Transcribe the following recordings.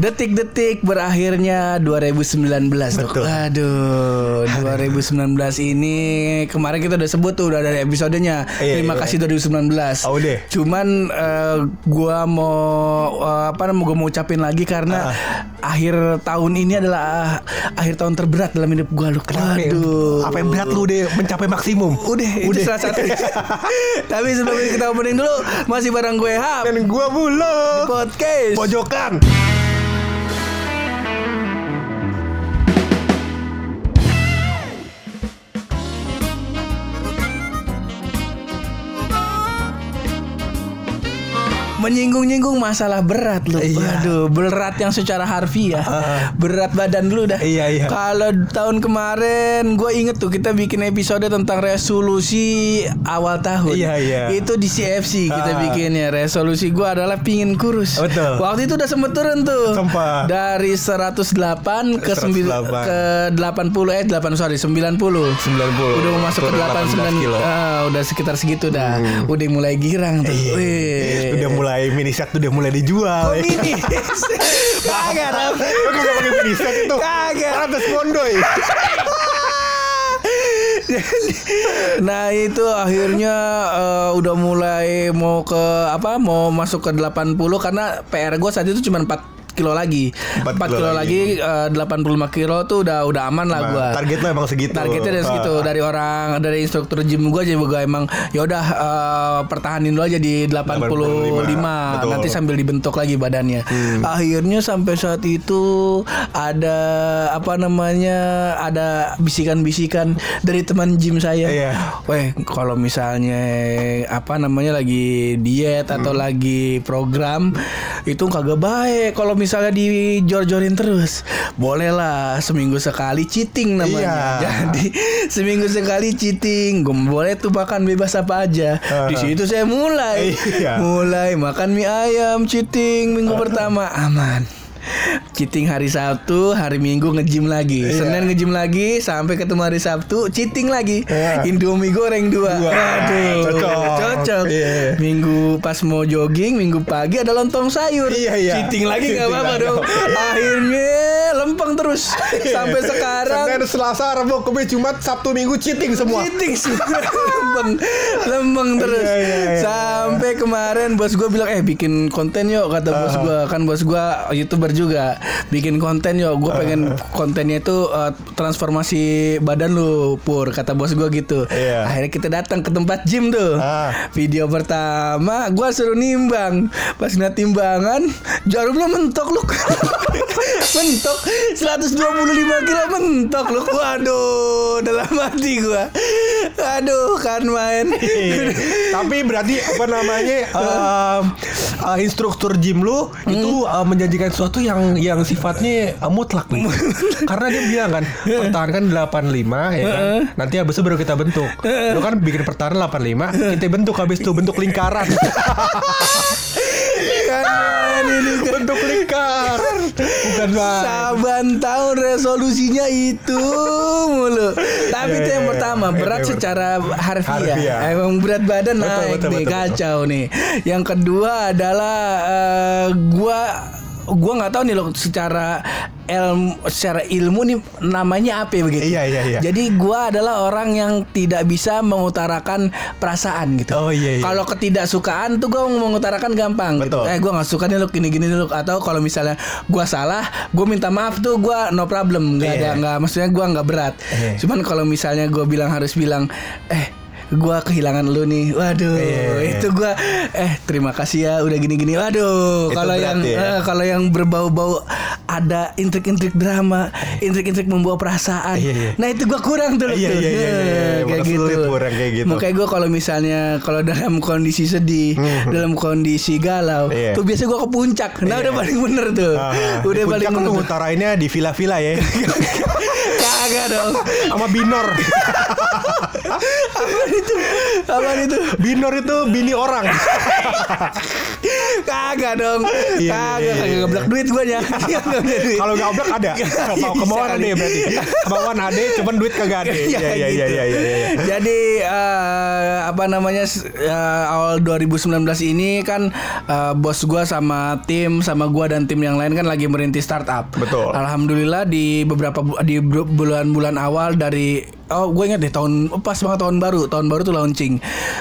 Detik-detik berakhirnya 2019 Betul. Aduh 2019 ini Kemarin kita udah sebut tuh Udah dari episodenya Iya, Terima iya. kasih 2019 Oh, deh. Cuman eh, Gua mau eh, Apa namanya Gua mau ucapin lagi Karena Akhir tahun ini adalah ah, Akhir tahun terberat dalam hidup gua Loh, Aduh Apa yang berat lu deh mencapai maksimum? Udah, itu Udah. salah satu. Tapi sebelum itu kita opening dulu, masih bareng gue Hap Dan gua bulog. podcast. Pojokan. Menyinggung-nyinggung masalah berat loh. Iya. Waduh, berat yang secara harfiah. berat badan dulu dah. Iya, iya. Kalau tahun kemarin gue inget tuh kita bikin episode tentang resolusi awal tahun. Iya, iya. Itu di CFC kita bikinnya. Resolusi gue adalah pingin kurus. Betul. Waktu itu udah sempet turun tuh. Sempat. Dari 108 ke 9 108. ke 80 eh 8 sorry 90. 90. Udah mau masuk ke Turun 89 kilo. Hmm. Ah, udah sekitar segitu dah. Udah mulai girang tuh. Iya. Wih. Udah mulai mini set tuh udah mulai dijual. ya. Ini kagak dong. Lu gak pakai mini set itu. Kagak. Atas mondoy. nah itu akhirnya eh, udah mulai mau ke apa mau masuk ke 80 karena PR gue saat itu cuma 4 kilo lagi 4 4 kilo, kilo lagi, eh, 85 kilo tuh udah udah aman lah Nah, gua target lo emang segitu. Targetnya dari segitu Ah. dari orang dari instruktur gym gue aja gue emang ya udah eh, pertahanin dulu aja di 85, 85, betul. nanti sambil dibentuk lagi badannya. Akhirnya sampai saat itu ada apa namanya ada bisikan-bisikan dari teman gym saya. Iya. Weh, kalau misalnya apa namanya lagi diet atau Hmm. lagi program itu kagak baik. Kalau misalnya dijor-jorin terus, bolehlah seminggu sekali cheating namanya. Iya. Jadi seminggu sekali cheating, gue boleh tuh makan bebas apa aja. Di situ saya mulai, Iya. mulai makan mie ayam cheating minggu pertama aman. Cheating hari Sabtu, hari Minggu nge-gym lagi. Iya. Senin nge-gym lagi sampai ketemu hari Sabtu cheating lagi. Iya. Indomie goreng dua. Dua. Aduh, Cocok. cocok. Iya. Minggu pas mau jogging, minggu pagi ada lontong sayur. Iya, iya. Cheating lagi nggak apa-apa dong. Akhirnya lempeng terus sampai sekarang. Senin, Selasa, Rabu, Kamis, Jumat, Sabtu, Minggu cheating semua. Cheating semua lempeng lempeng terus Iya, iya, iya. sampai kemarin bos gue bilang eh bikin konten yuk kata bos Ah. gue kan bos gue youtuber juga bikin konten yuk gue pengen kontennya itu eh, transformasi badan lu pur. Kata bos gue gitu. Iya. akhirnya kita datang ke tempat gym tuh. Ah. video pertama gue suruh nimbang. Pas ngeliat timbangan jarumnya mentok lu. Mentok. 125 kilo mentok lu. Waduh dalam hati gue aduh kan main. Tapi berarti apa namanya um, uh, instruktur gym lu itu uh, menjanjikan sesuatu yang yang sifatnya uh, mutlak nih. Karena dia bilang kan pertahankan 85 ya kan. Nanti habis itu baru kita bentuk. Lu kan bikin pertahanan 85, kita bentuk habis itu bentuk lingkaran. bentuk lingkaran. Bukan Bang. Saban tahun resolusinya itu mulu. Tapi Iya, itu yang iya, pertama iya. berat Iya, iya. secara harfiah. Harfiah. Emang berat badan Betul, naik betul, nih betul, kacau nih. Yang kedua adalah eh, gua gua nggak tahu nih loh secara ilmu secara ilmu nih namanya apa ya begitu. Iya, iya, iya. Jadi gua adalah orang yang tidak bisa mengutarakan perasaan gitu. Oh, iya, iya. Kalau ketidaksukaan tuh gua mengutarakan gampang gitu. Betul. Eh gua nggak suka nih lu gini-gini lu atau kalau misalnya gua salah, gua minta maaf tuh gua no problem, nggak ada Iya. nggak maksudnya gua nggak berat. Iya. Cuman kalau misalnya gua bilang harus bilang eh gua kehilangan lu nih. Waduh, Iya, iya. itu gua eh terima kasih ya udah gini-gini. Waduh, kalau yang ya. eh, kalau yang berbau-bau ada intrik-intrik drama, intrik-intrik membawa perasaan. Iya, iya. Nah, itu gua kurang tuh. Iya, iya, iya, iya, kayak gitu. kurang kayak gitu. Makanya gue kalau misalnya kalau dalam kondisi sedih, dalam kondisi galau. Iya. tuh biasa gue ke puncak. Nah, udah paling bener tuh. Ah, udah di paling puncak bener. tuh. ngutarainnya di villa-villa ya. Kagak dong. Sama binor. Apaan itu? Apaan itu? binor itu bini orang. Kagak dong. Iya, Kagak, iya, kagak iya. ngeblak duit gua nya. Kalau gablek ada. Mau kemauan ada ya berarti. Kemauan ada, cuman duit kagak ada. Iya, Iya iya iya gitu. iya. Jadi eh, apa namanya eh, awal 2019 ini kan eh, bos gua sama tim sama gua dan tim yang lain kan lagi merintis startup. Betul. Alhamdulillah di beberapa di bu- bulan-bulan awal dari oh gue ingat deh tahun pas banget tahun baru. Tahun baru tuh launching.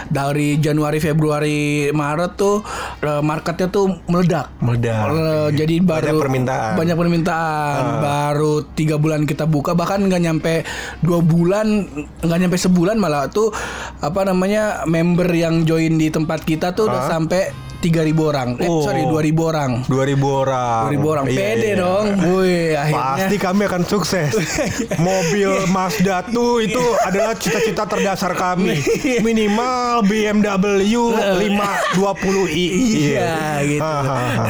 Dari Januari Februari Maret tuh eh, marketnya tuh meledak. Meledak. Eh, jadi baru Banyak permintaan. banyak permintaan. Baru tiga bulan kita buka bahkan nggak nyampe dua bulan nggak nyampe sebulan malah tuh apa namanya member yang join di tempat kita tuh udah sampai 3000 orang eh Oh. sorry 2000 orang 2000 orang. 2000 orang Iya, pede iya. dong wih akhirnya Pasti kami akan sukses. Mobil Mazda tuh itu adalah cita-cita terdasar kami. Minimal BMW 520i. Iya, gitu. Hahaha.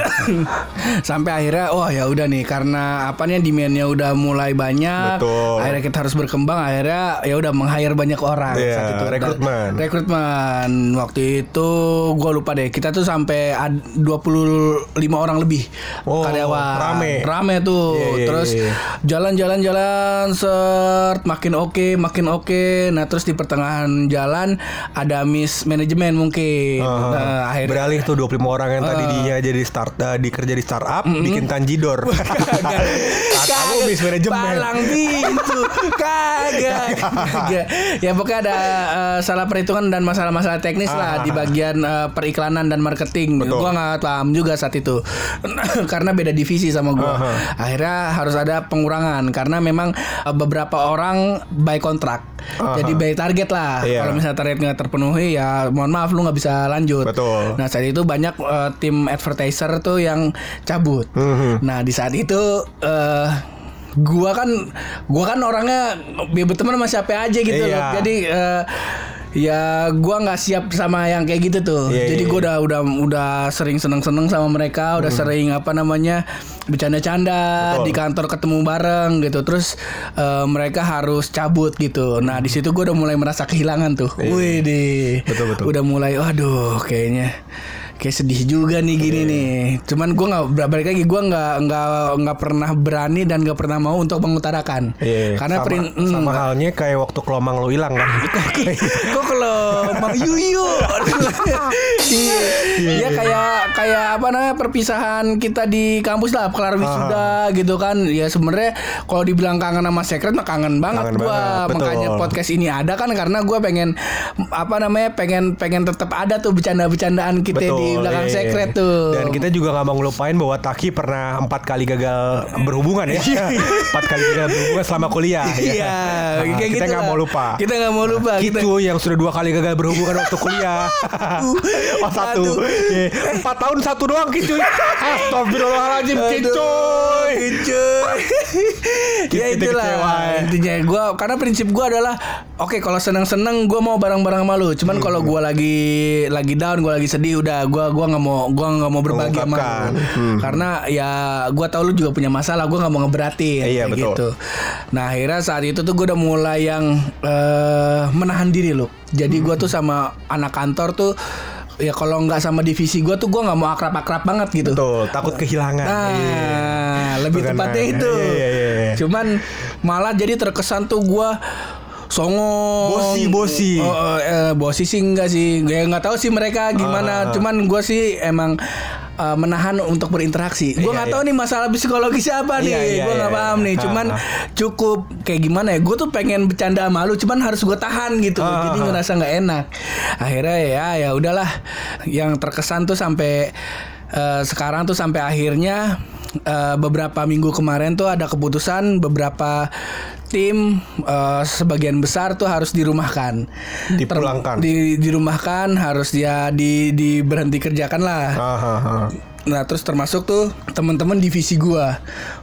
sampai akhirnya oh ya udah nih karena apa nih demandnya udah mulai banyak Betul. akhirnya kita harus berkembang akhirnya ya udah meng-hire banyak orang Iya, itu. rekrutmen. rekrutmen waktu itu gue lupa deh kita tuh sampai ad- 25 orang lebih Oh, karyawan. rame. rame tuh. Iya, iya, terus iya. jalan-jalan jalan sert makin oke makin oke. Nah terus di pertengahan jalan ada miss manajemen mungkin. Ah, nah, akhirnya beralih tuh 25 orang yang tadi dia jadi start eh, di kerja di startup bikin tanjidor. Lu bis manajemen. Palang pintu. Kagak. Kagak. Ya pokoknya ada eh, Salah perhitungan dan masalah-masalah teknis lah Ah. Di bagian eh, periklanan dan marketing Betul. Gua nggak paham juga saat itu Karena beda divisi sama gua Aha. Akhirnya harus ada pengurangan Karena memang eh, beberapa orang By kontrak Aha. Jadi by target lah Iya. Kalau misalnya target nggak terpenuhi Ya mohon maaf lu nggak bisa lanjut Betul. Nah saat itu banyak eh, tim advertiser tuh yang cabut. Mhm. Nah di saat itu eh gua kan gua kan orangnya ya berteman sama siapa aja gitu Iya. loh. Jadi eh, ya gua nggak siap sama yang kayak gitu tuh. Iya, Jadi iya, gua udah udah udah sering seneng-seneng sama mereka, udah sering apa namanya bercanda-canda di kantor ketemu bareng gitu. Terus eh, mereka harus cabut gitu. Nah di situ gua udah mulai merasa kehilangan tuh. Iya. Wih deh. Betul, betul. Udah mulai, waduh kayaknya kayak sedih juga nih Iya, gini nih. Cuman gua nggak balik lagi gua nggak nggak nggak pernah berani dan nggak pernah mau untuk mengutarakan. Iya, Karena sama, prin- hmm, sama halnya kayak waktu kelomang lo hilang kan. Kok kalau Mang Yuyu Iya. Ya kayak kayak apa namanya perpisahan kita di kampus lah kelar wisuda gitu kan. Ya sebenarnya kalau dibilang kangen sama secret mah kangen banget Kangen gua. banget, betul. makanya podcast ini ada kan karena gua pengen apa namanya pengen pengen tetap ada tuh bercanda-bercandaan kita di belakang iya. secret tuh Dan kita juga nggak mau ngelupain bahwa Taki pernah empat kali gagal berhubungan ya. empat kali gagal berhubungan selama kuliah. ya. Iya, Nah, kita gitu nggak mau lupa. Kita nggak mau lupa. Kita- Itu yang sudah dua kali gagal berhubungan waktu kuliah. oh satu. Iya. Empat tahun satu doang kicuy. Astagfirullahaladzim Aduh, kicuy. Kicuy. ya Kita itulah ya. intinya gua karena prinsip gua adalah oke kalau seneng-seneng gua mau bareng-bareng sama lu. Cuman Hmm. kalau gua lagi lagi down, gua lagi sedih udah gua gua nggak mau gua nggak mau berbagi sama lu. Hmm. Karena ya gua tahu lu juga punya masalah, gua nggak mau ngeberatin Iya, kayak betul. gitu. Nah, akhirnya saat itu tuh gua udah mulai yang eh, menahan diri lu. Jadi gua tuh sama anak kantor tuh ya kalau nggak sama divisi gua tuh gua nggak mau akrab-akrab banget gitu. Betul, takut kehilangan. Nah, Iya. lebih Bukan tepatnya main. itu. Iya, iya, iya. Cuman malah jadi terkesan tuh gua songong Bosi, bosi. oh, eh, bosi sih enggak sih ya nggak tahu sih mereka gimana Ah. cuman gua sih emang eh, menahan untuk berinteraksi gua Iya, nggak iya. tahu nih masalah psikologis apa nih Iya, iya, gua nggak iya, paham iya. nih cuman ah. cukup kayak gimana ya gue tuh pengen bercanda malu cuman harus gue tahan gitu Ah, jadi ngerasa nggak enak akhirnya ya ya udahlah yang terkesan tuh sampai eh, sekarang tuh sampai akhirnya eh, beberapa minggu kemarin tuh ada keputusan beberapa tim eh, sebagian besar tuh harus dirumahkan Dipulangkan. Ter- di dirumahkan harus dia di di berhenti kerjakan lah Ah, ah, ah. Nah terus termasuk tuh teman-teman divisi gua.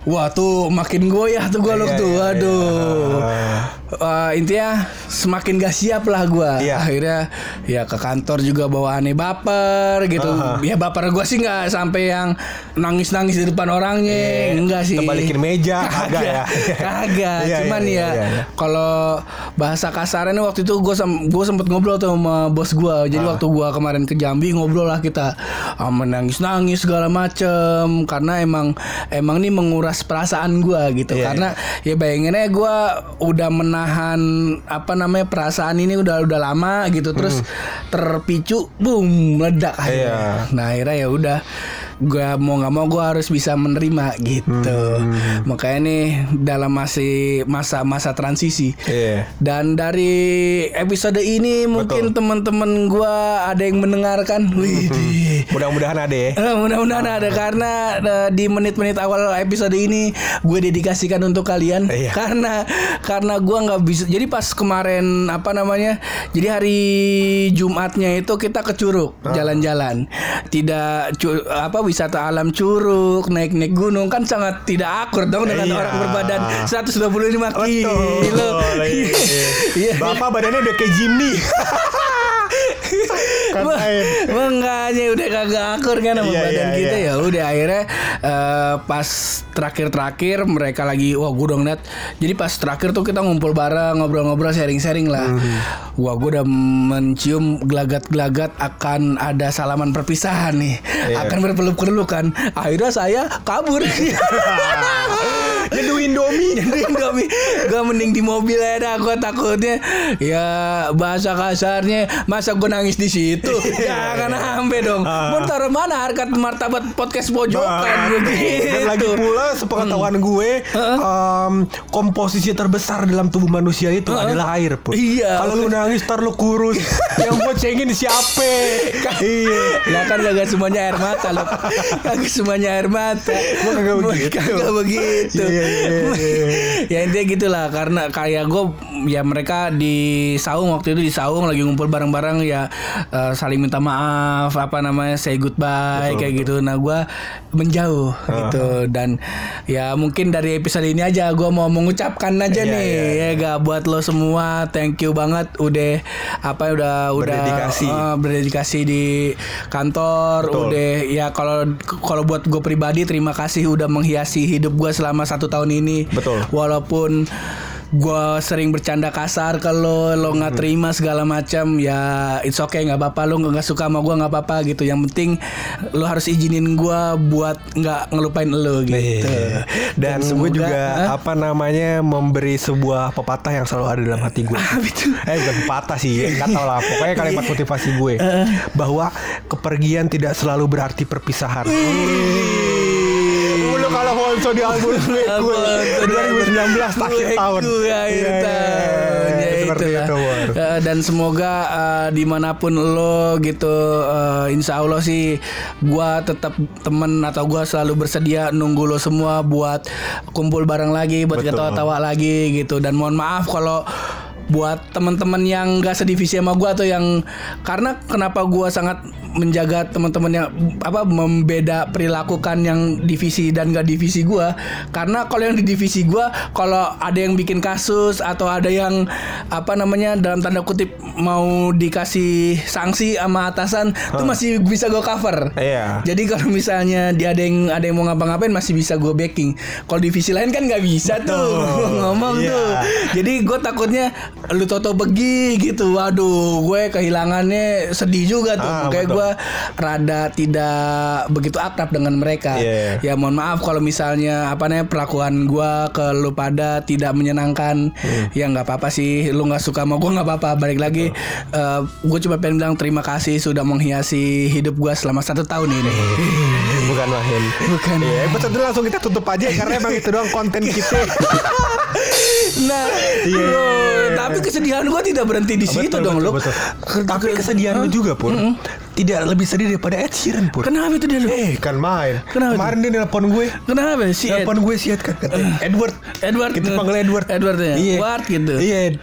Wah tuh makin goyah tuh gua Iya, loh tuh. iya, Waduh. iya. Eh, intinya semakin gak siap lah gua. Iya. Akhirnya ya ke kantor juga bawa aneh baper gitu. Aha. Ya baper gua sih nggak sampai yang nangis-nangis di depan orangnya. Iya, Enggak sih. terbalikin meja, kagak ya. Kagak. Iya, Cuman iya, ya iya, iya. kalau bahasa kasarnya waktu itu gue sem gue sempet ngobrol tuh sama bos gue jadi Ah. waktu gue kemarin ke Jambi ngobrol lah kita menangis nangis segala macem karena emang emang ini menguras perasaan gue gitu. Iya, karena ya bayanginnya gue udah menahan apa namanya perasaan ini udah udah lama gitu. Terus terpicu boom meledak akhirnya. Iya. nah akhirnya ya udah gue mau nggak mau gue harus bisa menerima gitu Hmm. makanya nih dalam masih masa-masa transisi Iya. dan dari episode ini mungkin teman-teman gua ada yang mendengarkan. Wih, Mudah-mudahan ada ya. Eh, mudah-mudahan ada karena eh, di menit-menit awal episode ini gue dedikasikan untuk kalian Iya. karena karena gua nggak bisa jadi pas kemarin apa namanya jadi hari Jumatnya itu kita ke Curug Ah. jalan-jalan tidak cu- apa wisata alam Curug naik-naik gunung kan sangat tidak akur dong dengan Iya. orang berbadan 125 kilo Betul. Iya. Iya. Bapak badannya udah kayak Jimny. Makanya udah kagak akur kan sama Iya, badan iya, kita iya. ya. Udah akhirnya eh, pas terakhir-terakhir mereka lagi wah gue udah ngeliat. Jadi pas terakhir tuh kita ngumpul bareng ngobrol-ngobrol sharing-sharing lah. Mhm. wah gue udah mencium gelagat-gelagat akan ada salaman perpisahan nih. Iya. akan berpeluk-pelukan akhirnya saya kabur Nyeduh Indomie. Jadi Indomie Gue mending di mobil aja dah Gue takutnya Ya bahasa kasarnya Masa gue nangis di situ Jangan sampai dong Ah. Mau taruh mana harkat martabat podcast pojokan begitu Dan lagi pula sepengetahuan gue em, komposisi terbesar dalam tubuh manusia itu adalah air pun. Iya. Kalau lu nangis ntar lu kurus. Yang gue cengin siapa? iya. Lah kan kagak semuanya air mata loh Kagak semuanya air mata kagak begitu. Kagak begitu Iya, iya, iya. Ya intinya gitulah Karena kayak gue Ya mereka di saung Waktu itu di saung Lagi ngumpul bareng-bareng Ya eh, saling minta maaf Apa namanya Say goodbye Kayak gitu Nah gue menjauh gitu Dan ya mungkin dari episode ini aja Gue mau mengucapkan aja Iya, nih iya, Ya gak buat lo semua Thank you banget Udah Apa udah Udah Berdedikasi. eh, berdedikasi di kantor Betul. udah ya kalau kalau buat gue pribadi terima kasih udah menghiasi hidup gue selama satu tahun ini Betul. walaupun gue sering bercanda kasar ke lo lo nggak terima segala macam ya it's okay nggak apa-apa lo nggak suka sama gue nggak apa-apa gitu yang penting lo harus izinin gue buat nggak ngelupain lo gitu Iya. Dan, gue semoga- juga Hah? apa namanya memberi sebuah pepatah yang selalu ada dalam hati gue. Eh bukan pepatah sih, nggak tahu lah. Pokoknya kalimat motivasi gue bahwa kepergian tidak selalu berarti perpisahan. Kalau Honso di album gue, gue 2019 akhir tahun. Gue Iya, akhir iya, tahun. iya, Ya itu. Eh, Dan semoga eh, di mana pun lo gitu, eh, insya Allah sih, gua tetap temen atau gua selalu bersedia nunggu lo semua buat kumpul bareng lagi, buat ketawa-tawa lagi gitu. Dan mohon maaf kalau buat teman-teman yang gak sedivisi sama gua atau yang karena kenapa gua sangat menjaga teman-teman yang apa membeda perilakukan yang divisi dan gak divisi gua karena kalau yang di divisi gua kalau ada yang bikin kasus atau ada yang apa namanya dalam tanda kutip mau dikasih sanksi sama atasan itu masih bisa gua cover Iya. jadi kalau misalnya dia ada yang ada yang mau ngapa-ngapain masih bisa gue backing. Kalau divisi lain kan nggak bisa tuh ngomong Iya. tuh. Jadi gue takutnya lu toto pergi gitu. Waduh, gue kehilangannya sedih juga tuh. Ah, Kayak betul. Gue rada tidak begitu akrab dengan mereka. Iya. Ya mohon maaf kalau misalnya apa namanya perlakuan gue ke lu pada tidak menyenangkan. Hmm. Ya nggak apa-apa sih. Lu nggak suka sama gue nggak apa-apa. Balik lagi, gue cuma pengen bilang terima kasih sudah menghiasi hidup gue selama satu tahun ini. Bukan Wahin. Bukan. Iya, episode ini langsung kita tutup aja karena emang itu doang konten kita. Nah, Iya. loh, tapi kesedihan gua tidak berhenti di situ Betul, dong betul, lo. betul. Tapi kesedihan lu juga pun tidak lebih sedih daripada Ed Sheeran pun. Kenapa itu dia lo? Eh kan main Kenapa Kemarin dia nelpon gue Kenapa si? Nelpon gue sih Ed kan katanya Edward Edward. Kita panggil Edward Edward ya? Iya Ward gitu. Iya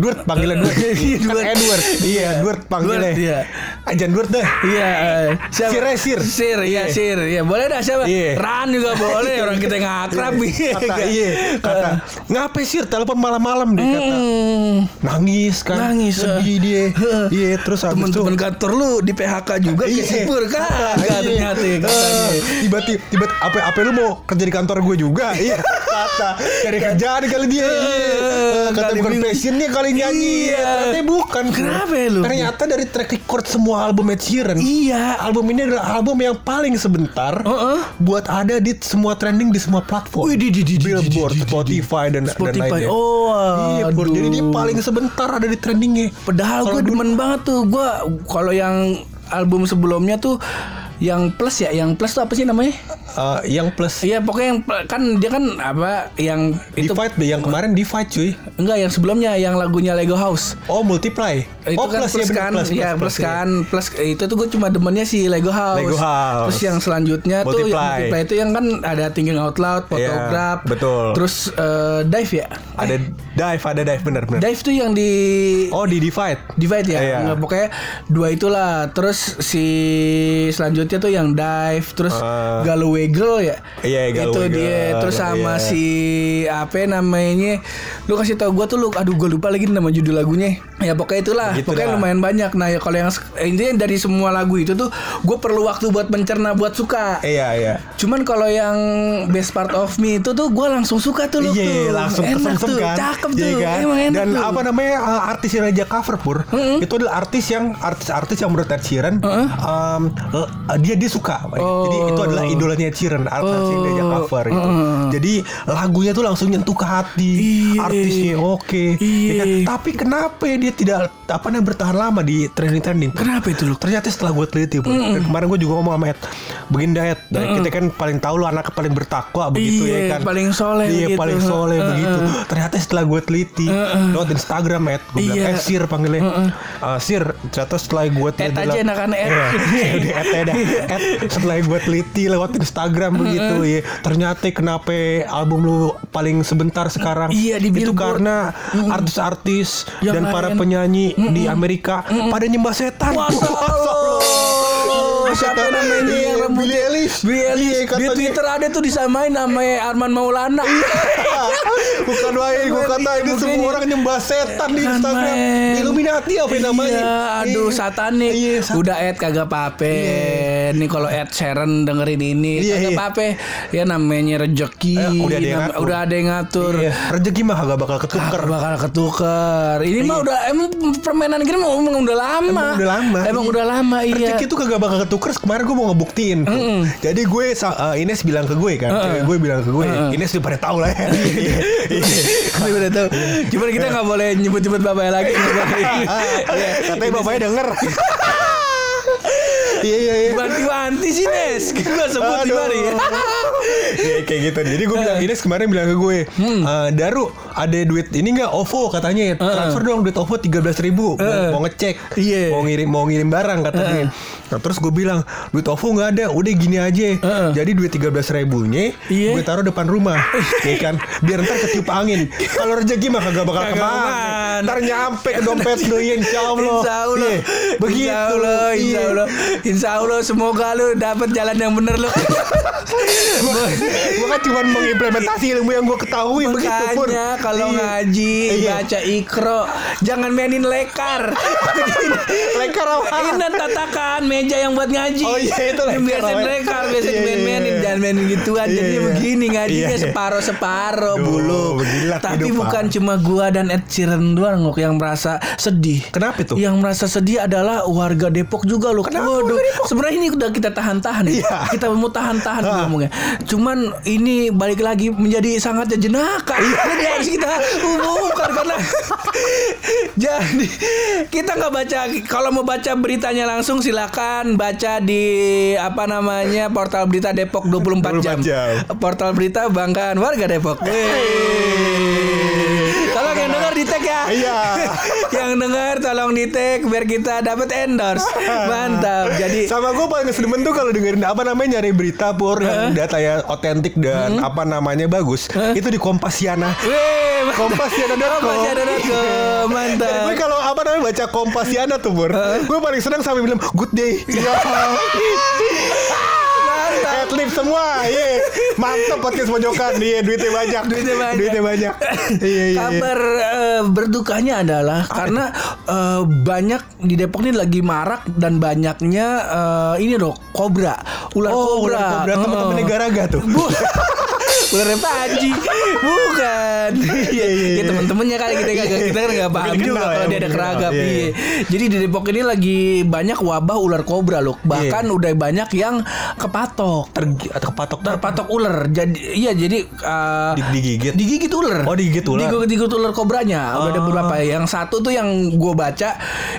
Edward panggilan Edward. kan Edward. Iya, panggilannya. Edward, iya. Ajan Edward dah. Iya, eh, siapa? Sir, eh, Sir. Sir, iya, Iya. Sir. Iya, boleh dah siapa? Iya. Ran juga boleh, orang kita yang akrab. Kata iya, kata ngapain sih telepon malam-malam dia kata. Nangis kan. Nangis, Sedih dia. Iya, terus habis itu Teman-teman kantor lu di PHK juga Iya. sipur Iya. ternyata ya. Eh, Tiba-tiba tiba apa apa lu mau kerja di kantor gue juga? Iya. Kata cari kerjaan kali dia. Iya. Eh, Kata bukan passionnya kali nyanyi. Iya. Ternyata bukan. Kenapa ya lu? Ternyata dari track record semua album Ed Sheeran. Iya. Album ini adalah album yang paling sebentar Heeh. buat ada di semua trending di semua platform. Wih, di- di- di- di- Billboard, di- di- di- Spotify dan dan Spotify. lainnya. Oh, iya, aduh. jadi dia paling sebentar ada di trendingnya. Padahal gue demen banget tuh Gue kalau yang album sebelumnya tuh Yang plus ya Yang plus tuh apa sih namanya? Eh, yang plus Iya pokoknya yang kan dia kan apa yang itu Divide deh, yang kemarin Divide cuy. enggak yang sebelumnya yang lagunya Lego House Oh, multiply. itu oh, kan plus, ya, bener, kan ya plus, kan plus itu tuh gue cuma demennya si Lego House. Lego House. terus yang selanjutnya tuh yang Multiply. multiply itu yang kan ada thinking out loud photograph Iya, betul. terus eh, dive ya Ada dive, ada dive bener bener. dive tuh yang di Oh, di Divide. divide ya Iya. Nggak, pokoknya dua itulah terus si selanjutnya tuh yang dive terus Ah. Galau Wiggle ya Iya, Galau itu Wiggle, dia terus sama iya. si apa namanya lu kasih tau gue tuh lu aduh gue lupa lagi nama judul lagunya ya pokoknya itulah Gitu pokoknya dah. lumayan banyak nah ya kalau yang intinya dari semua lagu itu tuh gue perlu waktu buat mencerna buat suka Iya, iya. cuman kalau yang best part of me itu tuh gue langsung suka tuh lu Iya, tuh langsung enak tuh kan. cakep Iya tuh kan? emang enak Dan tuh. apa namanya uh, artis yang aja cover pur itu adalah artis yang artis-artis yang menurut Ed Sheeran um, uh, dia dia suka. Jadi itu adalah idolanya Ed Sheeran artis yang dia cover gitu. Jadi lagunya tuh langsung nyentuh ke hati. Iya. Artisnya oke. ya kan? Iya. Tapi kenapa dia tidak apa namanya bertahan lama di trending-trending? Kenapa itu lu? Ternyata setelah gue teliti Pur, dan kemarin gue juga ngomong sama Ed Begini Ed Dan Kita kan paling tahu lu anak paling bertakwa begitu Iya, ya kan paling soleh Iya begitu. paling soleh Heeh. begitu Ternyata setelah gue teliti Lewat Instagram Ed Gue bilang Iya. Eh Sir panggilnya "Ah, Sir Ternyata setelah gue teliti Ed aja enakan Ed. Iya, Ed dah. Ed Setelah gue teliti lewat Instagram begitu ya Ternyata kenapa album lu paling sebentar sekarang? Iya, di Itu Billboard. karena artis-artis Dan para penyanyi di Amerika Pada nyembah setan Allah. Siapa namanya Iya, yang rambutnya Billie Eilish. Eilish. Iya, Di katanya. Twitter ada tuh disamain sama Arman Maulana. Bukan wae gue kata ini semua orang nyembah setan di Instagram. Illuminati apa namanya? Iya, aduh Iya. satanik. Iya, sat- Udah Ed kagak pape. Nih kalau Ed Sheeran dengerin ini Iya, kagak iya. pape. Ya namanya rezeki. Eh, udah ada yang ngatur. udah ada yang ngatur. Iya, rezeki mah kagak bakal ketuker. Bakal ketuker. Ini mah udah emang permainan gini emang, udah lama. Emang udah lama. Emang iya. udah lama iya. Rezeki itu kagak bakal ketuker. Kemarin gue mau ngebuktiin. tuh. Jadi gue eh, Ines bilang ke gue kan, cewek gue bilang ke gue, Ines udah pada tahu lah ya. Iya, iya. Udah tahu. Cuman kita nggak boleh nyebut-nyebut bapaknya lagi. Iya, Katanya bapaknya denger. Iya iya iya. Banti-banti sih Nes. Gue sebut di Aduh. mari. Iya kayak gitu. Jadi gue bilang Ines kemarin bilang ke gue, "Eh, Daru ada duit ini nggak OVO katanya transfer dong duit OVO tiga belas ribu mau, mau ngecek, Iya. mau ngirim mau ngirim barang katanya. Nah, terus gue bilang duit OVO nggak ada, udah gini aja. Jadi duit tiga belas ribunya Iya. gue taruh depan rumah, ya kan? Biar ntar ketiup angin. Kalau rezeki mah kagak bakal ke mana. Ntar nyampe ke dompet lu, ya, insya Allah. Insya Allah. Iya, Begitu. Insya Allah. Insya Iya. Allah. Insya Allah. Semoga lu dapat jalan yang bener lu. gue kan cuma mengimplementasi ilmu yang gue ketahui begitu pun Makanya kalau ngaji Iya. baca ikro jangan mainin lekar. lekar apa Ini tatakan meja yang buat ngaji. Oh iya, itu lekar Biasa lekar, biasa Iya, iya, dimain-mainin, iya. jangan mainin gituan. Iya, Jadi iya. begini ngajinya Iya, iya. separuh separuh Duh, bulu. Tapi kehidupan. bukan cuma gua dan Ed Sheeran doang Ngok, yang merasa sedih. Kenapa itu? Yang merasa sedih adalah warga Depok juga loh. Kenapa Waduh, sebenarnya ini udah kita tahan-tahan ya. Iya. Kita mau tahan-tahan Ah. ngomongnya. Cuman ini balik lagi menjadi sangat jenaka. Iya. Jadi harus kita umumkan karena jadi kita nggak baca kalau mau baca beritanya langsung silakan baca di apa namanya portal berita Depok 24, 24 jam. jam. Portal berita banggaan warga Depok. Kalau denger di tag ya. Iya. Yang denger tolong di tag biar kita dapat endorse. Mantap. Jadi Sama gue paling sedemen tuh kalau dengerin apa namanya nyari berita pur yang datanya otentik dan Hmm. apa namanya bagus. Itu di Kompasiana. Weh, Kompasiana.com. Kompasiana.com. Mantap. Dan gue kalau apa namanya baca Kompasiana tuh pur, gue paling senang sampai bilang good day. Iya. Adlib semua, iya. Mantap podcast pojokan, iya duitnya banyak. Duitnya banyak. Duitnya banyak. Iya, iya, iya. Kabar eh, berdukanya adalah karena eh, banyak di Depok ini lagi marak dan banyaknya eh, ini loh kobra, ular Oh, kobra. ular kobra teman-teman negara tuh. Bu Ularnya Panji Bukan Iya iya, Ya iya. temen-temennya kali kita kagak Kita kan gak paham Mungkin juga kenal ya, Kalau dia ada keragam iya, iya. Jadi di Depok ini lagi banyak wabah ular kobra loh Bahkan Iya. udah banyak yang kepatok Ter- atau kepatok terpatok ular. Jadi iya jadi uh, Di- digigit? digigit ular. Oh, digigit ular. digigit, digigit ular kobranya. Udah ada Oh. beberapa yang satu tuh yang gue baca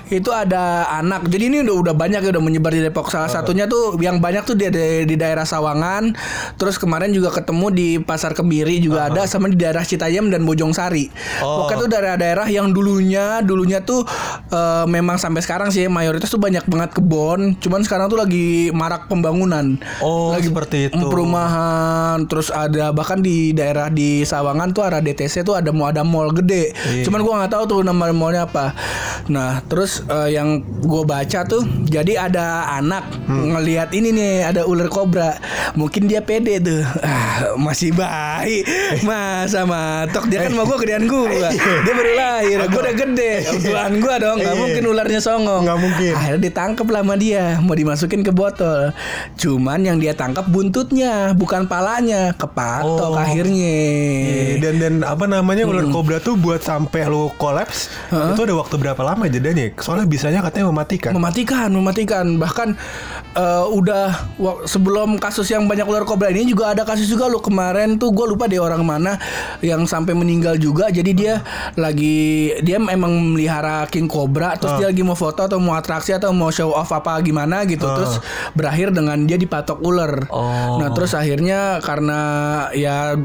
itu ada anak. Jadi ini udah udah banyak ya udah menyebar di Depok. Salah satunya tuh yang banyak tuh di, di, di daerah Sawangan. Terus kemarin juga ketemu di Pasar Kebiri juga ada sama di daerah Citayam dan Bojongsari. Oh. pokoknya tuh daerah-daerah yang dulunya dulunya tuh eh, memang sampai sekarang sih mayoritas tuh banyak banget kebon. Cuman sekarang tuh lagi marak pembangunan. Oh, lagi seperti itu. perumahan terus ada bahkan di daerah di Sawangan tuh ada DTC tuh ada mau ada mall gede. Iya. cuman gua nggak tahu tuh nama mallnya apa. Nah terus eh, yang gue baca tuh jadi ada anak Hmm. ngelihat ini nih ada ular kobra. Mungkin dia pede tuh. Ah, masih bayi. Masa matok? Dia kan mau gue gedean gua. Dia baru lahir. Gue udah gede. Tuhan gua dong nggak Iya. mungkin ularnya songong. Nggak mungkin. akhirnya ditangkap lah sama dia. Mau dimasukin ke botol. Cuman yang dia tangkap buntutnya bukan palanya kepatok Oh. akhirnya. Iya, dan dan apa namanya ular Hmm. kobra tuh buat sampai lo kolaps itu ada waktu berapa lama jedanya? Soalnya bisanya katanya mematikan. mematikan mematikan. Bahkan eh, udah sebelum kasus yang banyak ular kobra ini juga ada kasus juga lo kemarin tuh gue lupa deh orang mana yang sampai meninggal juga. Jadi dia lagi dia emang melihara king cobra terus dia lagi mau foto atau mau atraksi atau mau show off apa gimana gitu. Terus berakhir dengan dia dipatok ular Oh. nah terus akhirnya karena ya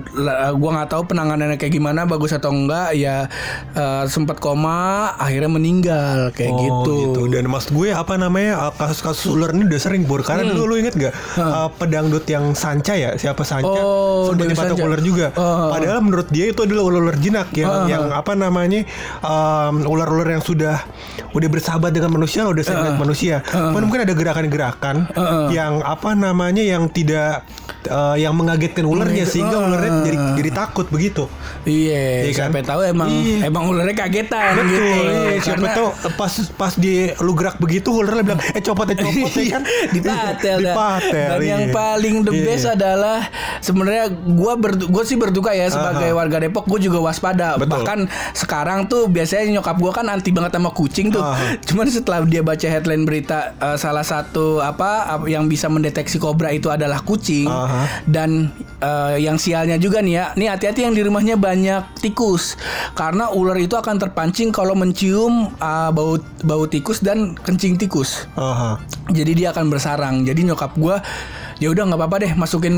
gua nggak tahu penanganannya kayak gimana bagus atau enggak ya eh, sempat koma akhirnya meninggal kayak Oh, gitu. Dan maksud gue apa namanya uh, kasus-kasus ular ini udah sering bur karena dulu lu inget gak uh, pedangdut yang Sanca ya siapa Sanca Oh, sempat dipatok ular juga. Oh. Padahal menurut dia itu adalah ular-ular jinak yang Oh. yang apa namanya um, ular-ular yang sudah udah bersahabat dengan manusia udah sering lihat manusia. Cuman mungkin ada gerakan-gerakan yang apa namanya yang tidak uh, yang mengagetkan ularnya sehingga ularnya jadi jadi takut begitu. Iya, Iya kan? siapa tahu emang Iya. emang ularnya kagetan Betul, gitu. iya, siapa tahu pas pas di lu gerak begitu ularnya bilang eh copot eh copot ya kan dipatel dipatel dan yang iya. paling the Iya. best adalah sebenarnya gua gua sih berduka ya sebagai Aha. warga Depok gua juga waspada Betul. bahkan sekarang tuh biasanya nyokap gua kan anti banget sama kucing tuh Aha. cuman setelah dia baca headline berita eh, salah satu apa ap- yang bisa mendeteksi kobra itu adalah kucing Dan eh, yang sialnya juga nih ya nih hati-hati yang di rumahnya banyak tikus. Karena ular itu akan terpancing kalau mencium eh, bau bau tikus dan kencing tikus. Aha. jadi dia akan bersarang. Jadi nyokap gua ya udah nggak apa-apa deh masukin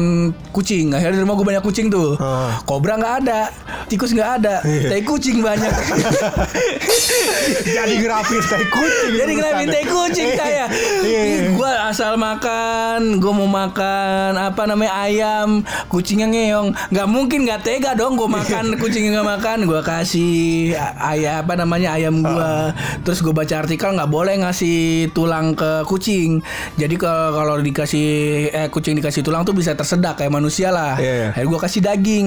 kucing. Akhirnya di rumah gue banyak kucing tuh. Ah. kobra nggak ada tikus nggak ada Iya. tai kucing banyak. Jadi grafis tai kucing. Jadi kenapa tai kucing saya Iya, iya. gue asal makan gue mau makan apa namanya ayam kucingnya ngeong. Nggak mungkin nggak tega dong gue makan kucingnya nggak makan. Gue kasih ayam apa namanya ayam gue Ah. terus gue baca artikel nggak boleh ngasih tulang ke kucing. Jadi kalau kalau dikasih eh kucing dikasih tulang tuh bisa tersedak kayak manusia lah Iya, iya. akhirnya gue kasih daging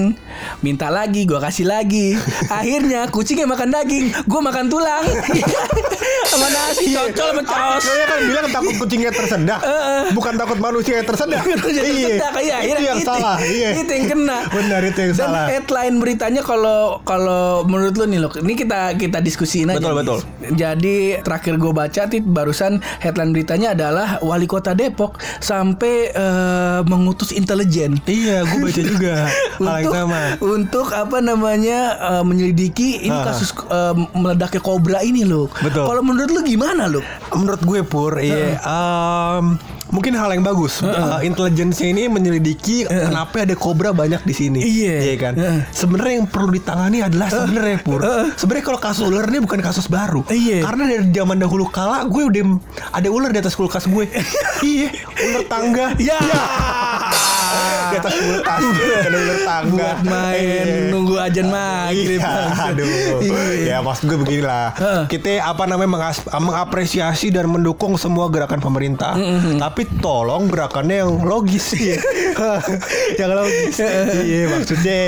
minta lagi gue kasih lagi akhirnya kucingnya makan daging gue makan tulang sama nasi Iya. cocol sama caos Saya kan bilang takut kucingnya tersedak, bukan takut manusia yang tersedak. Tersedak, iya, itu yang itu- salah. Iya. itu yang kena Benar itu yang dan salah. headline beritanya kalau kalau menurut lu nih lo ini kita kita diskusiin aja Betul, betul. jadi terakhir gue baca tit barusan headline beritanya adalah wali kota Depok sampai eh, mengutus intelijen Iya, gue baca juga hal yang untuk sama. untuk apa namanya eh, menyelidiki ini Ah. kasus eh, meledaknya kobra ini loh. Betul. Kalau menurut lu gimana lu? Menurut gue pur, iya, em, mungkin hal yang bagus. Uh, Intelijensia ini menyelidiki kenapa ada kobra banyak di sini. Iya. kan. Heeh. Sebenarnya yang perlu ditangani adalah sebenarnya pur. Sebenarnya kalau kasus ular ini bukan kasus baru. Iya. Karena dari zaman dahulu kala gue udah ada ular di atas kulkas gue. iya, ular tangga. Ya. Di atas kulkas ular tangga. Buat main Iya. nunggu ajan maghrib. Iya, aduh. Iya. Ya maksud gue beginilah. Heeh. Kita apa namanya mengas- mengapresiasi dan mendukung semua gerakan pemerintah. Tapi tolong gerakannya yang logis ya. yang logis. Iya, maksudnya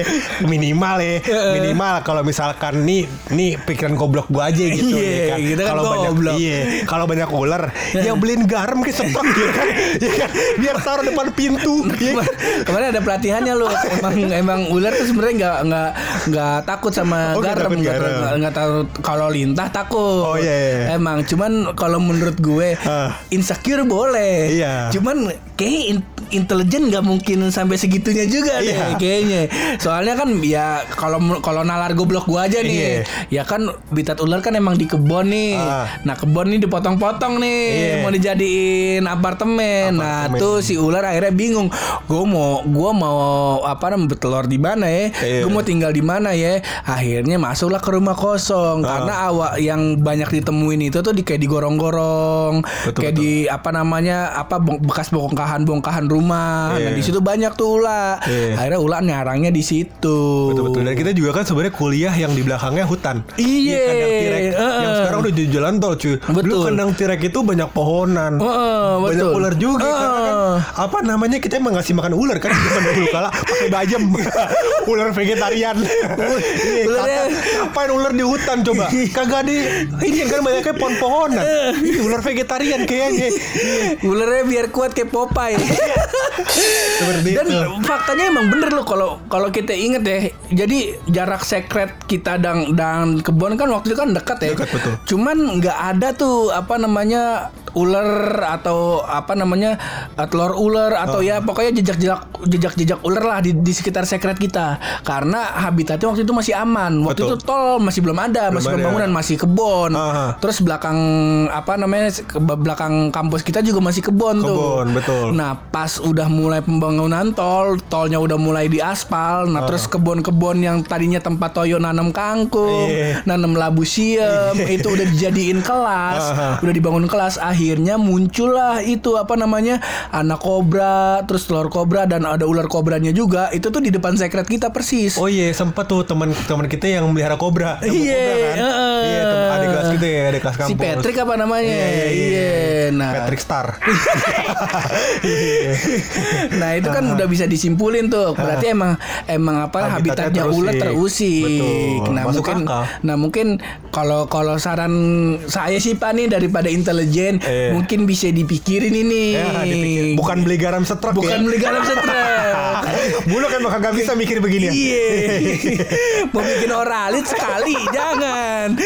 minimal ya. Minimal kalau misalkan nih nih pikiran goblok gue aja gitu Iya, ya kan. kan Kalau banyak iya, kalau banyak ular ya beliin garam ke setrek ya kan. Ya kan? Biar taruh depan pintu. ya kan? Kemarin ada pelatihannya lu. Emang emang ular tuh sebenarnya nggak nggak nggak takut sama Oh, garam, nggak takut- kalau lintah takut. Oh, iya, iya. Emang cuman kalau menurut gue Ah. insecure boleh. Iya. Cuman kayak in- intelijen nggak mungkin sampai segitunya juga deh Iya. kayaknya. Soalnya kan ya kalau kalau nalar goblok gua aja nih. Ya kan bitat ular kan emang di kebon nih. Ah. Nah kebon nih dipotong-potong nih Iya. mau dijadiin apartemen. Nah Apartemen. tuh si ular akhirnya bingung. Gue mau gue mau apa namanya bertelur di mana ya? Iya. Gue mau tinggal di mana ya? Akhirnya masuklah ke rumah kosong Ah. karena awak yang banyak ditemuin itu tuh di kayak digorong-gorong, Betul, kayak betul. di apa namanya apa bekas bongkahan-bongkahan rumah. Iya. Nah di situ banyak tuh ular. Iya. Akhirnya ular nyarangnya di situ. Betul betul. Dan kita juga kan sebenarnya kuliah yang di belakangnya hutan. Iya. kandang tirek. Heeh. Yang sekarang udah jadi jalan tol cuy. Dulu Betul. kandang tirek itu banyak pohonan. Banyak betul. ular juga karena kan apa namanya kita emang ngasih makan ular kan zaman dahulu kala pakai bajem ular vegetarian Iya, Ularnya- ngapain ular di hutan coba kagak ada ini kan banyaknya pohon-pohonan Iya, ular vegetarian kayaknya Iya, Ularnya biar kuat kayak Popeye. seperti Dan itu faktanya emang bener loh kalau kalau kita inget ya. Jadi jarak sekret kita dan dan kebun kan waktu itu kan dekat ya. Dekat, betul. Cuman nggak ada tuh apa namanya ular atau apa namanya uh, telur ular atau Oh. ya pokoknya jejak-jejak jejak-jejak ular lah di, di sekitar sekret kita. Karena habitatnya waktu itu masih aman. Waktu Betul. itu tol masih belum ada, masih ada. pembangunan, masih kebun. Aha. Terus belakang apa namanya ke belakang kampus kita juga masih kebun tuh. Kebun, betul. Nah, pas udah mulai pembangunan tol, tolnya udah mulai diaspal. Nah, terus kebun-kebun yang tadinya tempat Toyo nanam kangkung, Iya. nanam labu siam, itu udah dijadiin kelas, Aha. udah dibangun kelas. Akhirnya muncullah itu apa namanya? anak kobra, terus telur kobra dan ada ular kobranya juga. Itu tuh di depan sekret kita persis. Oh iya sempat tuh teman-teman kita yang melihara kobra. Iya, kan? Iya, tem- adik kelas kita ya, adik kelas si kampus. Patrick apa namanya? Iya, iya, iya. Nah, Patrick Star. Iya. nah itu kan udah bisa disimpulin tuh berarti emang emang apa Habitatnya habitatnya ular terusik. terusik Betul. nah Masuk mungkin akal. nah mungkin kalau kalau saran saya sih pak nih daripada intelijen Eh. mungkin bisa dipikirin ini Ya, dipikir. Bukan beli garam setrek bukan ya. beli garam setrek Bulu kan bakal gak bisa mikir begini. Iya, mau bikin oralit sekali, jangan,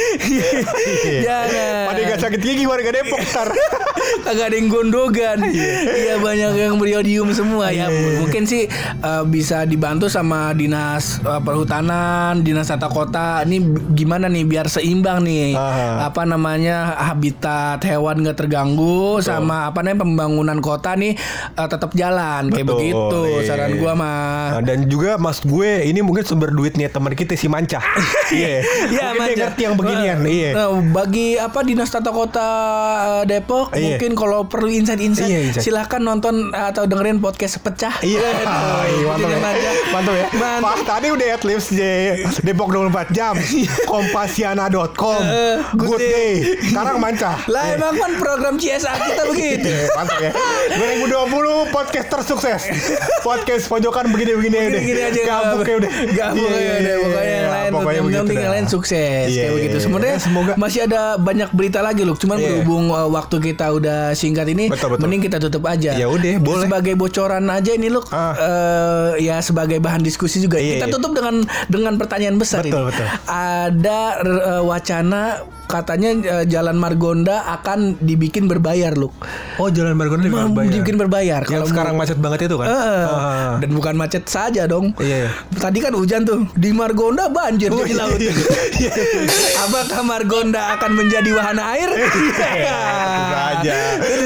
jangan. Pada gak sakit gigi warga Depok ntar. Kagak ada yang gondogan. Iya banyak yang beriodium semua ya. Iya. Mungkin sih eh, bisa dibantu sama dinas eh, perhutanan, dinas tata kota. Ini gimana nih biar seimbang nih. Aha. Apa namanya habitat hewan nggak terganggu sama apa namanya pembangunan kota nih eh, tetap jalan kayak Betul, begitu. iya. Saran gua mah. Nah, dan juga mas gue ini mungkin sumber duitnya teman kita si Manca. Iya. Ya, mungkin dia ngerti yang beginian. Nah, Iya. nah, bagi apa dinas tata kota eh, Depok Iya. mungkin kalau perlu insight-insight Iya, insight. silahkan nonton atau dengerin podcast pecah. Iya, Aduh, mantap ya. Mantap ya. Mantap. Pas tadi udah at least Depok 24 jam. Kompasiana.com. Eh, good Good day. Sekarang manca. Lah emang kan program CSA kita begitu. Mantap ya. 2020 podcast tersukses. Podcast pojokan begini-begini deh Gini aja. Gabuk ya udah. Gabuk Iya, ya iya, udah. iya, Pokoknya yang lain Pokoknya Yang penting yang lain sukses Kayak begitu. Sebenarnya Ya, semoga- masih ada banyak berita lagi loh. Cuman berhubung uh, waktu kita udah singkat ini Betul, betul. Mending kita tutup aja. Ya udah, boleh. Sebagai bocoran aja ini loh. Ah. eh, Ya sebagai bahan diskusi juga. Kita tutup dengan dengan pertanyaan besar Betul, ini. betul. Ada eh, wacana katanya eh, Jalan Margonda akan dibikin berbayar, Luk. Oh jalan Margonda Mau berbayar. dibikin berbayar. Mau- sekarang macet banget itu kan? Heeh. Ah. Dan bukan macet saja dong. Iya, iya. Tadi kan hujan tuh di Margonda banjir Oh, di iya, laut. iya. Iya, Apakah Margonda akan menjadi wahana air? Iya, saja.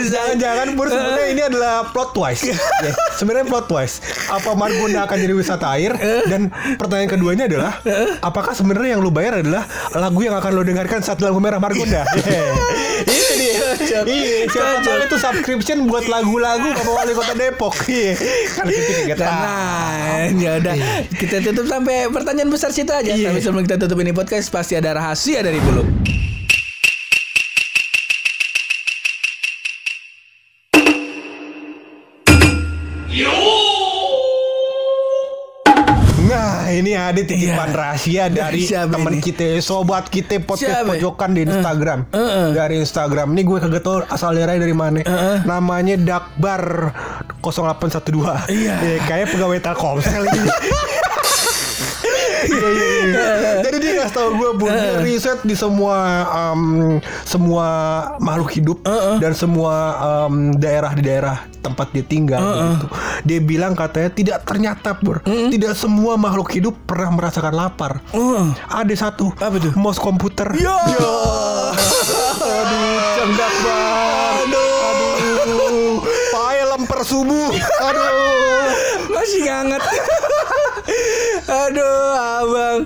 Jangan-jangan Pur sebenarnya ini adalah plot twist. Ya, sebenarnya plot twist. Apa Margonda akan jadi wisata air? Dan pertanyaan keduanya adalah, apakah sebenarnya yang lu bayar adalah lagu yang akan lu dengarkan saat lampu merah Margonda? Iya. Itu dia. Iya, siapa tahu itu subscription buat lagu-lagu Bapak Wali Kota Depok. Iya. Kan kita Nah, ya udah kita tutup sampai pertanyaan besar situ aja. Iya. Tapi sebelum kita tutup ini podcast pasti ada rahasia dari bulu. Ini ada titipan Iya. rahasia dari teman kita Sobat kita podcast Siapa? pojokan di Instagram Heeh. Dari Instagram Ini gue kagak tau asal daerahnya dari mana Namanya Dakbar 0812 Iya. Ya, Kayak pegawai Telkomsel ini. Jadi dia ngasih tau gue bu dia riset di semua em, semua makhluk hidup dan semua em, daerah di daerah tempat dia tinggal gitu. Dia bilang katanya tidak ternyata pur tidak semua makhluk hidup pernah merasakan lapar. Oh. Ada satu Apa tuh? mouse komputer. Yo. Aduh, cengdak banget. Aduh. Pakai lemper subuh. Aduh. Masih hangat. Aduh, abang.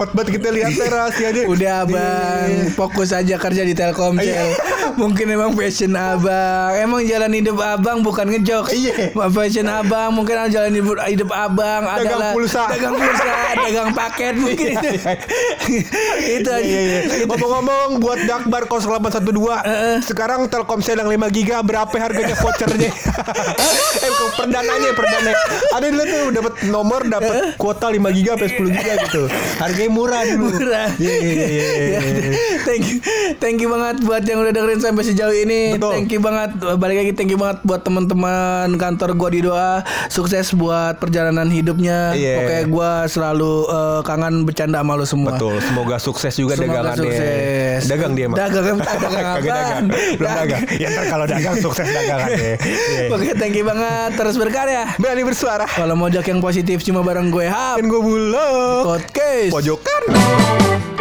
Empat banget kita lihat rahasianya. Udah abang, fokus aja kerja di Telkomsel. mungkin emang passion abang. Emang jalan hidup abang bukan ngejok. Iya. Passion abang mungkin jalan hidup, hidup abang Dagang adalah pulsa. dagang pulsa, dagang paket mungkin itu. itu aja. Iya, iya, iya. Ngomong-ngomong buat Dakbar 0812 Sekarang Telkomsel yang 5 giga Berapa harganya vouchernya Eh perdananya Perdananya Ada dulu tuh dapat nomor dapat kuota 5 giga sampai 10 giga gitu Harganya murah dulu Murah. Iya. thank you, thank you banget buat yang udah dengerin sampai sejauh ini. Betul. Thank you banget, balik lagi thank you banget buat teman-teman kantor gua di doa. Sukses buat perjalanan hidupnya. Iya. Pokoknya gua selalu eh, kangen bercanda sama lu semua. Betul Semoga sukses juga Semoga dagangannya sukses. Dagang dia emang Dagang, dagang dagang Belum dagang Ya ntar kalau dagang sukses dagangannya Iya. Oke, thank you banget. Terus berkarya. Berani bersuara Kalau mojok yang positif cuma bareng gue Hap. Dan gue bulog Podcast. Pojokan